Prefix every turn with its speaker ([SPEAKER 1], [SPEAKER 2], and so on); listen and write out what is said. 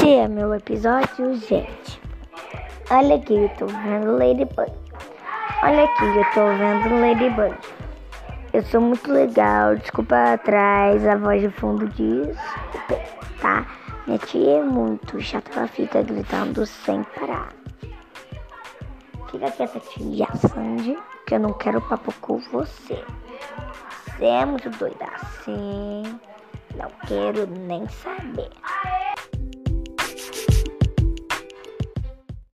[SPEAKER 1] Esse é meu episódio, gente. Olha aqui, eu tô vendo Ladybug. Olha aqui, eu tô vendo Ladybug. Eu sou muito legal, desculpa atrás, a voz de fundo diz, tá? Minha tia é muito chata, ela fica gritando sem parar. Fica quieta, tia Sandy, que eu não quero papo com você. Você é muito doida assim, não quero nem saber.